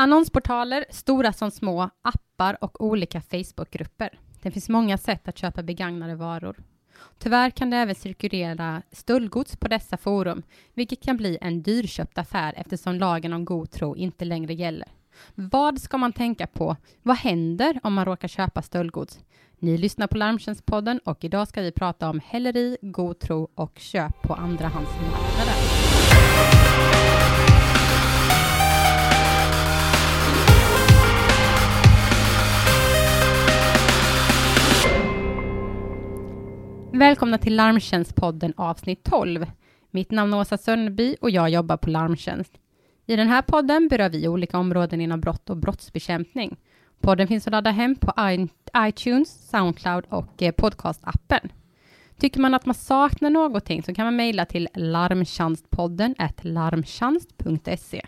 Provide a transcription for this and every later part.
Annonsportaler, stora som små, appar och olika Facebookgrupper. Det finns många sätt att köpa begagnade varor. Tyvärr kan det även cirkulera stöldgods på dessa forum, vilket kan bli en dyrköpt affär eftersom lagen om god tro inte längre gäller. Vad ska man tänka på? Vad händer om man råkar köpa stöldgods? Ni lyssnar på Larmtjänstpodden och idag ska vi prata om häleri, god tro och köp på andrahandsmarknaden. Välkomna till Larmtjänstpodden avsnitt 12. Mitt namn är Åsa Sönneby och jag jobbar på Larmtjänst. I den här podden berör vi olika områden inom brott och brottsbekämpning. Podden finns att ladda hem på iTunes, Soundcloud och eh, podcastappen. Tycker man att man saknar någonting så kan man mejla till larmtjänstpodden larmtjänst.se.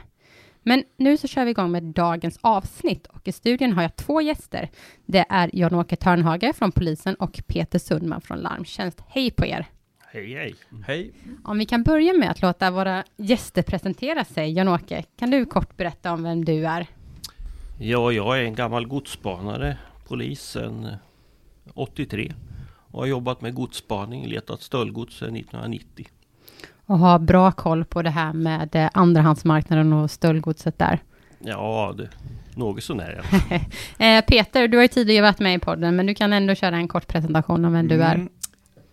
Men nu så kör vi igång med dagens avsnitt och i studion har jag två gäster. Det är Jan-Åke Törnhage från polisen och Peter Sundman från Larmtjänst. Hej på er! Hej, hej! Hej! Om vi kan börja med att låta våra gäster presentera sig. Jan-Åke, kan du kort berätta om vem du är? Ja, jag är en gammal godsspanare, polis sedan 83 och har jobbat med godsspaning, letat stöldgods sedan 1990 och ha bra koll på det här med eh, andrahandsmarknaden och stöldgodset där? Ja, det, något sånär. eh, Peter, du har ju tidigare varit med i podden, men du kan ändå köra en kort presentation om vem du är. Mm.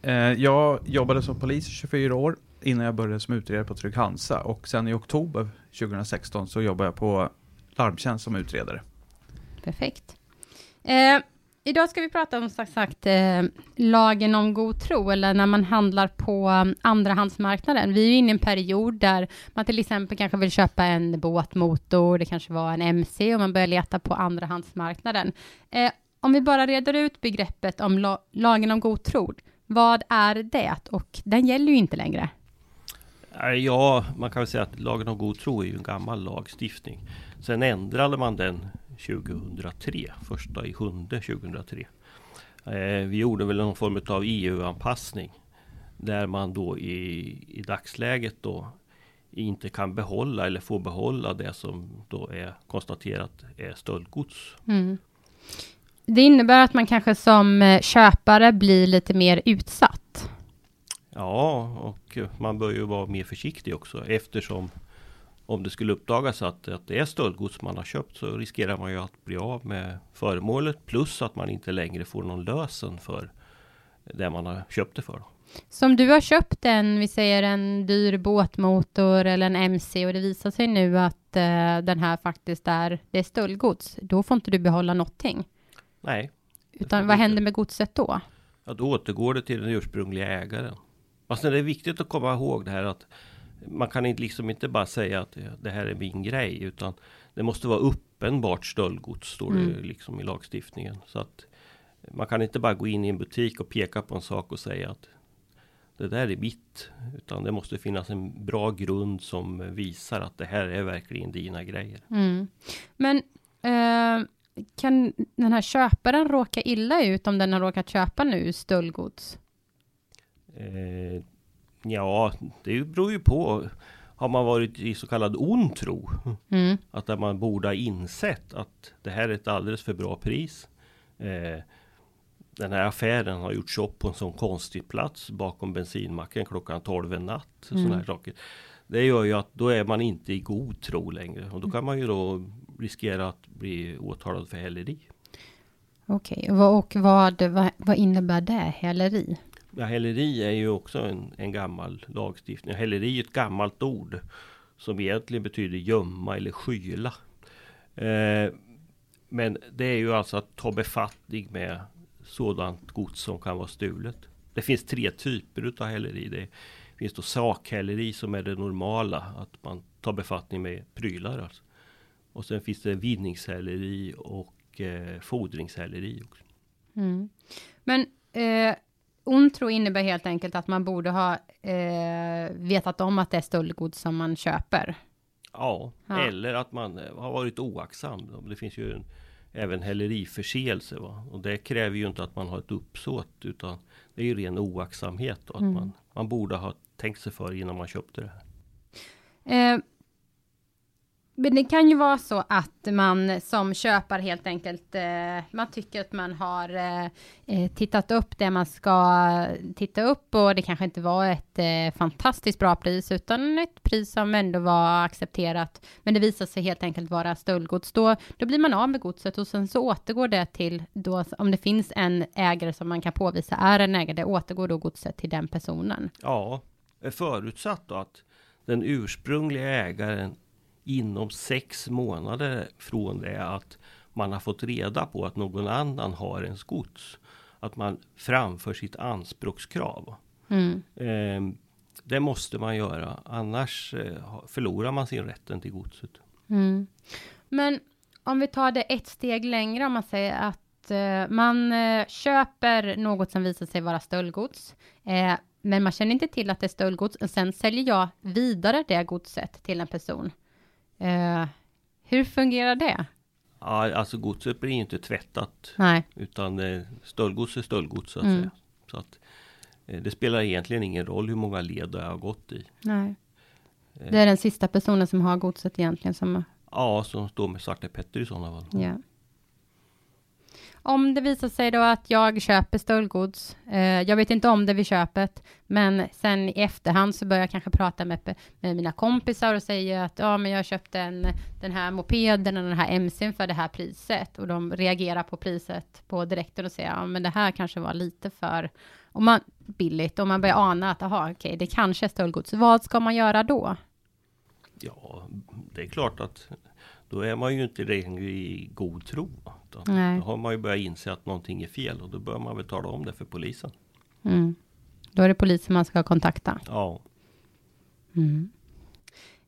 Eh, jag jobbade som polis i 24 år innan jag började som utredare på Trygg Hansa och sen i oktober 2016 så jobbade jag på Larmtjänst som utredare. Perfekt. Eh, Idag ska vi prata om sagt, sagt eh, lagen om god tro, eller när man handlar på mm, andrahandsmarknaden. Vi är ju inne i en period där man till exempel kanske vill köpa en båtmotor, det kanske var en MC, och man börjar leta på andrahandsmarknaden. Eh, om vi bara reder ut begreppet om la lagen om god tro, vad är det? Och den gäller ju inte längre. Eh, ja, man kan väl säga att lagen om god tro är ju en gammal lagstiftning. Sen ändrade man den 2003, första i sjunde 2003. Eh, vi gjorde väl någon form av EU-anpassning där man då i, i dagsläget då inte kan behålla eller få behålla det som då är konstaterat är stöldgods. Mm. Det innebär att man kanske som eh, köpare blir lite mer utsatt. Ja, och man bör ju vara mer försiktig också eftersom om det skulle uppdagas att, att det är stöldgods man har köpt så riskerar man ju att bli av med föremålet plus att man inte längre får någon lösen för det man har köpt det för. Som du har köpt en, vi säger en dyr båtmotor eller en MC och det visar sig nu att eh, den här faktiskt är, det är stöldgods, då får inte du behålla någonting. Nej. Utan vad händer med godset då? Ja, då återgår det till den ursprungliga ägaren. Fast det är viktigt att komma ihåg det här att man kan inte, liksom inte bara säga att det här är min grej utan det måste vara uppenbart stöldgods står det mm. liksom i lagstiftningen. Så att man kan inte bara gå in i en butik och peka på en sak och säga att det där är mitt. Utan det måste finnas en bra grund som visar att det här är verkligen dina grejer. Mm. Men eh, kan den här köparen råka illa ut om den har råkat köpa nu stöldgods? Eh, Ja, det beror ju på. Har man varit i så kallad ond tro, mm. att där man borde ha insett att det här är ett alldeles för bra pris. Eh, den här affären har gjorts upp på en sån konstig plats bakom bensinmacken klockan 12 en natt. Mm. Såna här saker. Det gör ju att då är man inte i god tro längre och då kan man ju då riskera att bli åtalad för häleri. Okej, okay. och vad, vad, vad innebär det, häleri? Ja, häleri är ju också en, en gammal lagstiftning. Häleri är ett gammalt ord som egentligen betyder gömma eller skyla. Eh, men det är ju alltså att ta befattning med sådant gods som kan vara stulet. Det finns tre typer av häleri. Det finns då sakhäleri som är det normala, att man tar befattning med prylar. Alltså. Och sen finns det vinningshäleri och eh, fordringshäleri. Också. Mm. Men eh, Ond tro innebär helt enkelt att man borde ha eh, vetat om att det är stöldgods som man köper. Ja, ja, eller att man eh, har varit oaktsam. Det finns ju en, även häleriförseelse. Va? Och det kräver ju inte att man har ett uppsåt utan det är ju ren oaktsamhet. Och att mm. man, man borde ha tänkt sig för innan man köpte det här. Eh, men det kan ju vara så att man som köpare helt enkelt, eh, man tycker att man har eh, eh, tittat upp det man ska titta upp och det kanske inte var ett eh, fantastiskt bra pris utan ett pris som ändå var accepterat. Men det visar sig helt enkelt vara stöldgods. Då, då blir man av med godset och sen så återgår det till, då, om det finns en ägare som man kan påvisa är en ägare, det återgår då godset till den personen. Ja, förutsatt då att den ursprungliga ägaren inom sex månader från det att man har fått reda på att någon annan har ens gods. Att man framför sitt anspråkskrav. Mm. Eh, det måste man göra, annars eh, förlorar man sin rätten till godset. Mm. Men om vi tar det ett steg längre, om man säger att eh, man eh, köper något som visar sig vara stöldgods, eh, men man känner inte till att det är stöldgods, och sen säljer jag vidare det godset till en person. Eh, hur fungerar det? Ja, alltså godset blir inte tvättat. Nej. Utan eh, stöldgods är stöldgods så att Mm. säga. Så att, eh, det spelar egentligen ingen roll hur många led det har gått i. Nej. Det är den sista personen som har godset egentligen som, Ja, som står med Svarte Petter i sådana fall. ja. Om det visar sig då att jag köper stöldgods, eh, jag vet inte om det vid köpet, men sen i efterhand så börjar jag kanske prata med, med mina kompisar och säger att ja, men jag köpte en, den här mopeden och den här MCn för det här priset och de reagerar på priset på direkten och säger ja, men det här kanske var lite för om man, billigt och man börjar ana att aha, okej, det kanske är stöldgods. Vad ska man göra då? Ja, det är klart att då är man ju inte längre i god tro. Då har man ju börjat inse att någonting är fel och då bör man väl tala om det för polisen. Mm. Då är det polisen man ska kontakta. Ja, Mm.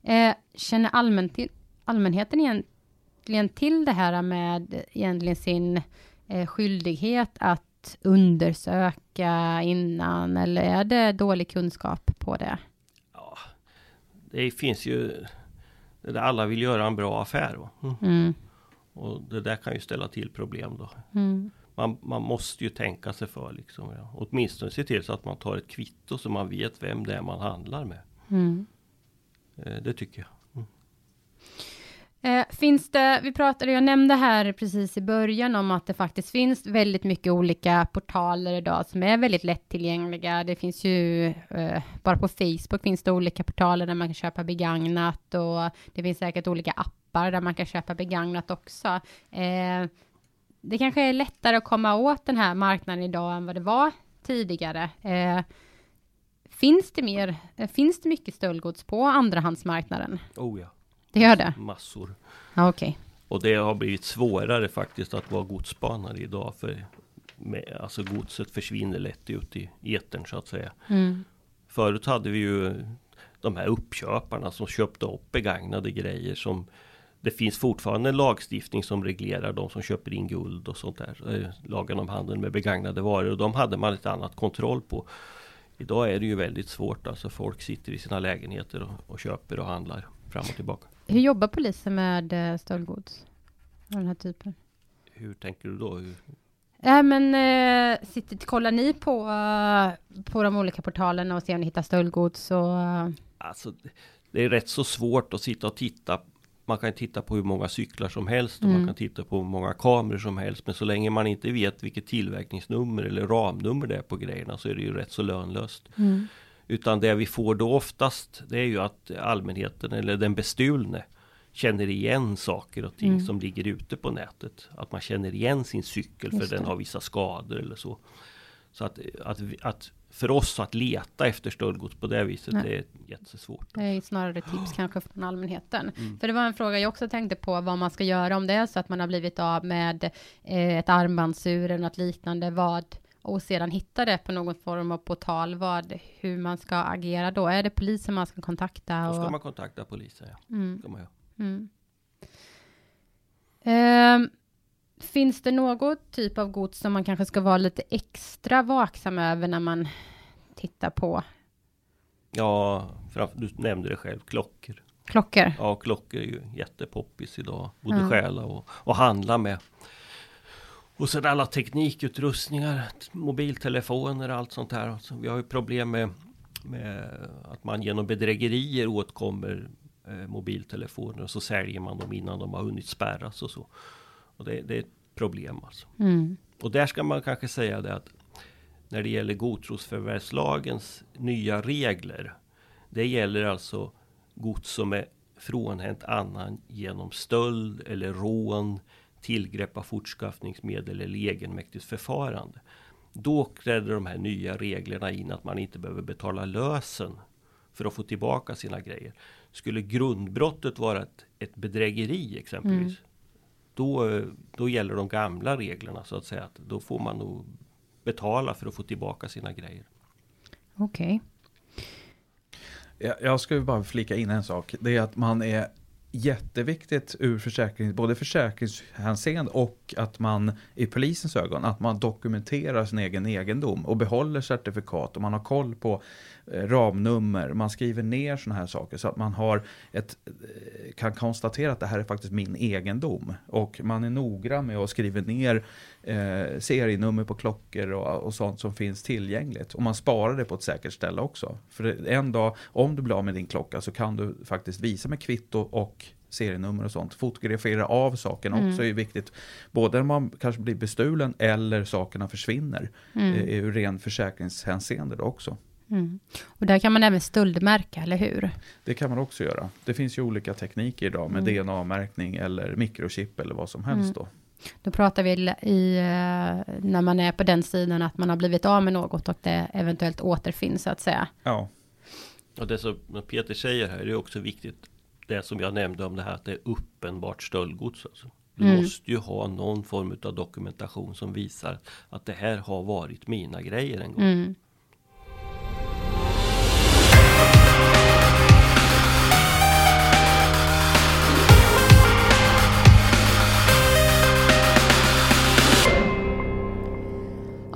Eh, känner allmän till, allmänheten egentligen till det här med egentligen sin eh, skyldighet att undersöka innan eller är det dålig kunskap på det? ja. Det finns ju det där alla vill göra en bra affär. Mm. Mm. Och det där kan ju ställa till problem då. Mm. Man, man måste ju tänka sig för liksom. Ja. Åtminstone se till så att man tar ett kvitto så man vet vem det är man handlar med. Mm. Eh, det tycker jag. Eh, finns det, vi pratade, jag nämnde här precis i början om att det faktiskt finns väldigt mycket olika portaler idag som är väldigt lättillgängliga. Det finns ju, eh, bara på Facebook finns det olika portaler där man kan köpa begagnat och det finns säkert olika appar där man kan köpa begagnat också. Eh, det kanske är lättare att komma åt den här marknaden idag än vad det var tidigare. Eh, finns det mer, eh, finns det mycket stöldgods på andrahandsmarknaden? Oh ja, det gör det? massor. Ja, okej. Och det har blivit svårare faktiskt att vara godsspanare idag. För med, alltså godset försvinner lätt ut i etern så att säga. Mm. Förut hade vi ju de här uppköparna som köpte upp begagnade grejer som det finns fortfarande en lagstiftning som reglerar de som köper in guld och sånt där. eh, Lagen om handel med begagnade varor och de hade man ett annat kontroll på. Idag är det ju väldigt svårt. Alltså folk sitter i sina lägenheter och, och köper och handlar fram och tillbaka. Hur jobbar polisen med eh, stöldgods? Av den här typen? Hur tänker du då? Hur, Ja, men eh, sitter, kollar ni på, eh, på de olika portalerna och ser om ni hittar stöldgods? Och, eh, Alltså, det är rätt så svårt att sitta och titta. Man kan titta på hur många cyklar som helst och Mm. man kan titta på hur många kameror som helst. Men så länge man inte vet vilket tillverkningsnummer eller ramnummer det är på grejerna så är det ju rätt så lönlöst. mm. Utan det vi får då oftast det är ju att allmänheten eller den bestulne känner igen saker och ting Mm. som ligger ute på nätet. Att man känner igen sin cykel för den har vissa skador eller så. Så att, att, att för oss att leta efter stöldgods på det viset Nej. det är jättesvårt. Det är snarare tips kanske från allmänheten. Mm. För det var en fråga jag också tänkte på vad man ska göra om det är så att man har blivit av med eh, ett armbandsur eller något liknande. Vad, och sedan hitta det på någon form av portal. Vad, hur man ska agera då? Är det polisen man ska kontakta? Då ska man kontakta polisen. Ja. mm. Man. Mm. Ehm, finns det något typ av gods som man kanske ska vara lite extra vaksam över när man tittar på ja, du nämnde det själv, klockor. klockor? Ja, klockor är ju jättepoppis idag. Både Ja. stjäla och, och handla med. Och sen alla teknikutrustningar, mobiltelefoner och allt sånt här. Så vi har ju problem med, med att man genom bedrägerier åtkommer eh, mobiltelefoner och så säljer man dem innan de har hunnit spärras och så. Och det, det är ett problem alltså. Mm. Och där ska man kanske säga det att när det gäller godtrosförvärvslagens nya regler. Det gäller alltså gods som är frånhänt annan genom stöld eller rån, tillgrepp av fortskaffningsmedel eller egenmäktigt förfarande. Då träder de här nya reglerna in att man inte behöver betala lösen för att få tillbaka sina grejer. Skulle grundbrottet vara ett, ett bedrägeri exempelvis. Mm. Då, då gäller de gamla reglerna så att säga. Att då får man nog betala för att få tillbaka sina grejer. Okej. Jag, jag skulle bara flika in en sak. Det är att man är jätteviktigt ur försäkrings, både försäkringshänseende och att man i polisens ögon, att man dokumenterar sin egen egendom och behåller certifikat och man har koll på ramnummer, man skriver ner sådana här saker så att man har ett, eh, kan konstatera att det här är faktiskt min egendom. Och man är noggrann med att skriva ner eh, serienummer på klockor och, och sånt som finns tillgängligt. Och man sparar det på ett säkert ställe också. För en dag, om du blir av med din klocka så kan du faktiskt visa med kvitto och serienummer och sånt. Fotografera av saken Mm. också är viktigt. Både när man kanske blir bestulen eller sakerna försvinner. Mm. Mm. Ur ren försäkringshänseende också. Mm. Och där kan man även stöldmärka, eller hur? Det kan man också göra. Det finns ju olika tekniker idag med Mm. DNA-märkning eller mikrochip eller vad som helst Mm. då. Då pratar vi i, eh, när man är på den sidan att man har blivit av med något och det eventuellt återfinns så att säga. Ja, Och det som Peter säger här är också viktigt. Det som jag nämnde om det här att det är uppenbart stöldgods. Alltså. Du Mm. måste ju ha någon form av dokumentation som visar att det här har varit mina grejer en gång. Mm.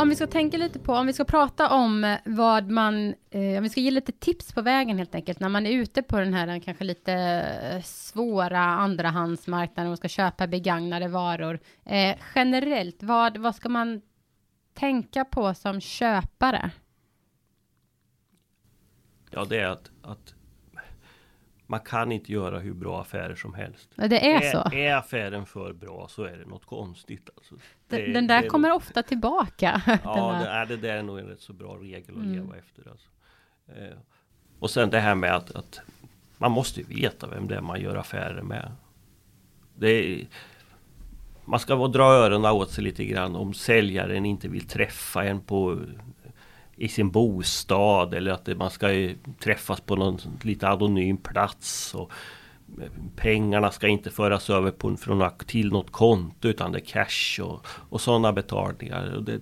Om vi ska tänka lite på, om vi ska prata om eh, vad man, eh, om vi ska ge lite tips på vägen helt enkelt, när man är ute på den här eh, kanske lite eh, svåra andrahandsmarknaden och ska köpa begagnade varor. Eh, generellt, vad, vad ska man tänka på som köpare? Ja, det är att, att man kan inte göra hur bra affärer som helst. Det är så. Är, är affären för bra så är det något konstigt. Alltså. Det- Den, den där kommer nog- ofta tillbaka. Ja, det, är, det där är nog en rätt så bra regel att Mm. leva efter. Alltså. Eh, och sen det här med att, att man måste veta vem det är man gör affärer med. Är, man ska dra öronen åt sig lite grann om säljaren inte vill träffa en på i sin bostad eller att man ska träffas på någon lite anonym plats. Och pengarna ska inte föras över på, från, till något konto utan det är cash och, och sådana betalningar. Och det,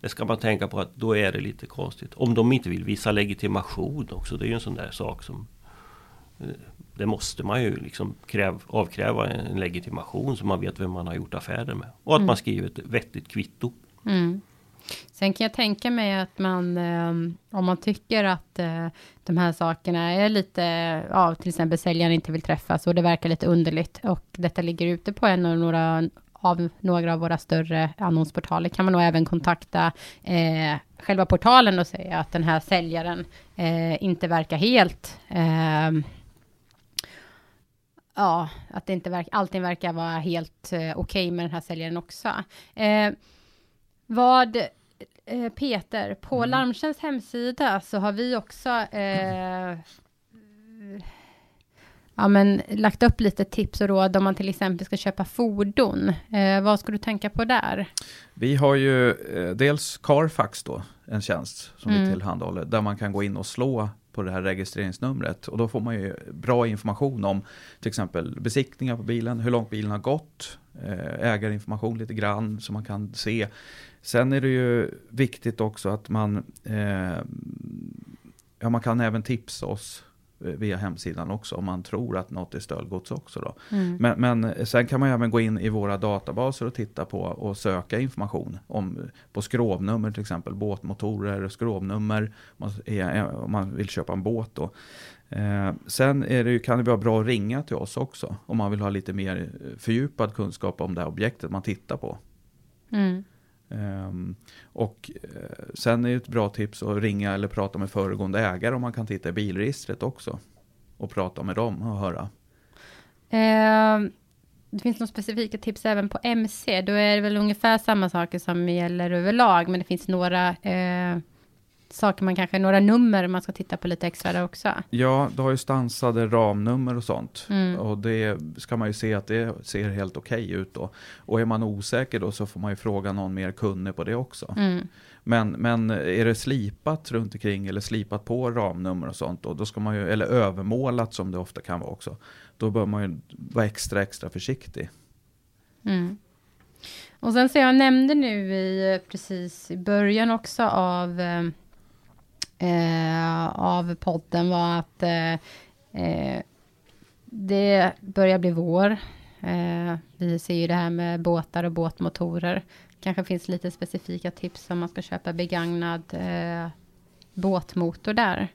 det ska man tänka på att då är det lite konstigt. Om de inte vill visa legitimation också. Det är ju en sån där sak som eh, det måste man ju liksom kräv, avkräva en legitimation så man vet vem man har gjort affärer med. Och att Mm. man skriver ett vettigt kvitto. Mm. Sen kan jag tänka mig att man, ehm, om man tycker att eh, de här sakerna är lite, ja, till exempel säljaren inte vill träffas och det verkar lite underligt och detta ligger ute på en av några av några av våra större annonsportaler kan man nog även kontakta eh, själva portalen och säga att den här säljaren eh, inte verkar helt eh, Ja, att det inte verkar, allting verkar vara helt eh, okej med den här säljaren också. Eh, vad, eh, Peter, på Mm. Larmtjänsts hemsida så har vi också eh, ja, men, lagt upp lite tips och råd om man till exempel ska köpa fordon. Eh, vad ska du tänka på där? Vi har ju eh, dels Carfax då, en tjänst som Mm. vi tillhandahåller, där man kan gå in och slå på det här registreringsnumret. Och då får man ju bra information om till exempel besiktningar på bilen, hur långt bilen har gått, eh, ägarinformation lite grann så man kan se. Sen är det ju viktigt också att man, eh, ja man kan även tipsa oss via hemsidan också om man tror att något är stöldgods också då. Mm. Men, men sen kan man även gå in i våra databaser och titta på och söka information om på skrovnummer till exempel, båtmotorer, skrovnummer, om man, vill köpa en båt då. Eh, sen är det, kan det vara bra att ringa till oss också om man vill ha lite mer eh, fördjupad kunskap om det här objektet man tittar på. Mm. Um, och uh, sen är det ett bra tips att ringa eller prata med föregående ägare om man kan titta i bilregistret också. och prata med dem och höra. Eh, det finns några specifika tips även på MC. Då är det väl ungefär samma saker som gäller överlag, men det finns några uh saker man kanske, några nummer man ska titta på lite extra där också. Ja, du har ju stansade ramnummer och sånt. Mm. Och det ska man ju se att det ser helt okej ut då. Och är man osäker då så får man ju fråga någon mer kunnig på det också. Mm. Men, men är det slipat runt omkring eller slipat på ramnummer och sånt då, då ska man ju, eller övermålat som det ofta kan vara också, då bör man ju vara extra extra försiktig. Mm. Och sen så jag nämnde nu i, precis i början också av, eh, av podden var att eh, eh, det börjar bli vår. Eh, vi ser ju det här med båtar och båtmotorer. Kanske finns lite specifika tips om man ska köpa begagnad eh, båtmotor där.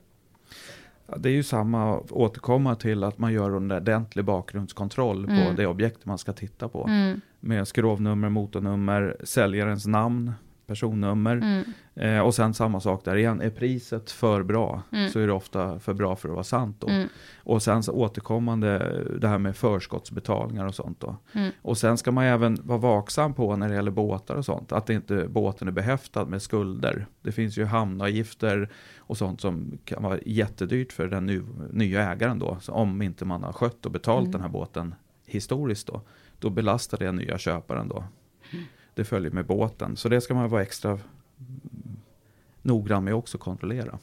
Det är ju samma, återkomma till att man gör en ordentlig bakgrundskontroll på Mm. det objekt man ska titta på. Mm, Med skrovnummer, motornummer, säljarens namn, personnummer. mm, Eh, och sen samma sak där igen, är priset för bra Mm. så är det ofta för bra för att vara sant då. mm, Och sen så återkommande det här med förskottsbetalningar och sånt då. mm, Och sen ska man även vara vaksam på när det gäller båtar och sånt, att inte båten är behäftad med skulder. Det finns ju hamnavgifter och sånt som kan vara jättedyrt för den nu, nya ägaren då, så om inte man har skött och betalt Mm. den här båten historiskt då, då belastar det nya köparen då. Det följer med båten, så det ska man vara extra noggrann med också kontrollera.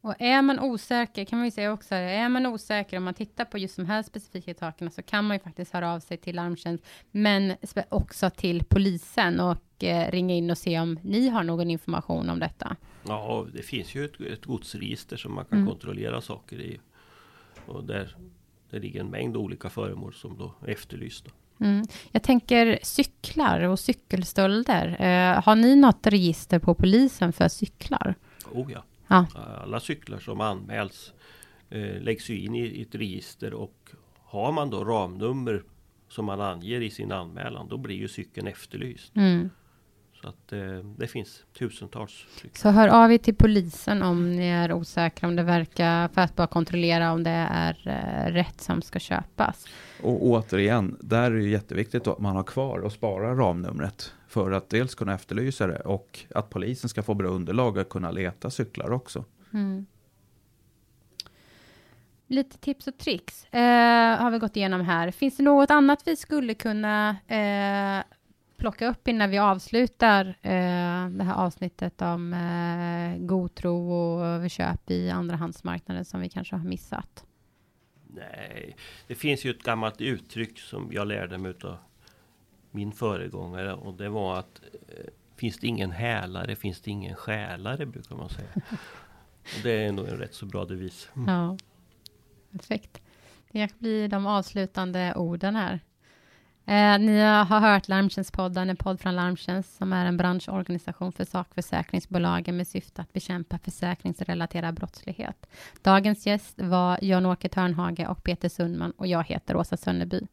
Och är man osäker, kan man ju säga också, är man osäker om man tittar på just de här specifika sakerna så kan man ju faktiskt höra av sig till larmtjänst, men också till polisen och eh, ringa in och se om ni har någon information om detta. Ja, det finns ju ett, ett godsregister som man kan Mm. kontrollera saker i. Och där det ligger en mängd olika föremål som då är efterlysta. Mm. Jag tänker cyklar och cykelstölder. Eh, har ni något register på polisen för cyklar? Oh ja. Ja. Alla cyklar som anmäls eh, läggs in i ett register och har man då ramnummer som man anger i sin anmälan, då blir ju cykeln efterlyst. Mm. Så att eh, det finns tusentals cyklar. Så hör av er till polisen om ni är osäkra om det verkar, för att bara kontrollera om det är eh, rätt som ska köpas. Och återigen, där är det jätteviktigt att man har kvar och sparar ramnumret för att dels kunna efterlysa det och att polisen ska få bra underlag att kunna leta cyklar också. Mm. Lite tips och tricks eh, har vi gått igenom här. Finns det något annat vi skulle kunna eh, plocka upp innan vi avslutar eh, det här avsnittet om eh, god tro och överköp i andrahandsmarknaden som vi kanske har missat? Nej, det finns ju ett gammalt uttryck som jag lärde mig av min föregångare och det var att eh, finns det ingen hälare finns det ingen själare brukar man säga. Och det är nog en rätt så bra devis. Ja, perfekt. Det blir de avslutande orden här. Eh, ni har hört Larmtjänstpodden, en podd från Larmtjänst som är en branschorganisation för sakförsäkringsbolagen med syfte att bekämpa försäkringsrelaterad brottslighet. Dagens gäst var Jan-Åke Törnhage och Peter Sundman och jag heter Åsa Sönderby.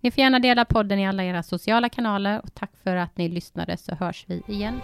Ni får gärna dela podden i alla era sociala kanaler och tack för att ni lyssnade så hörs vi igen.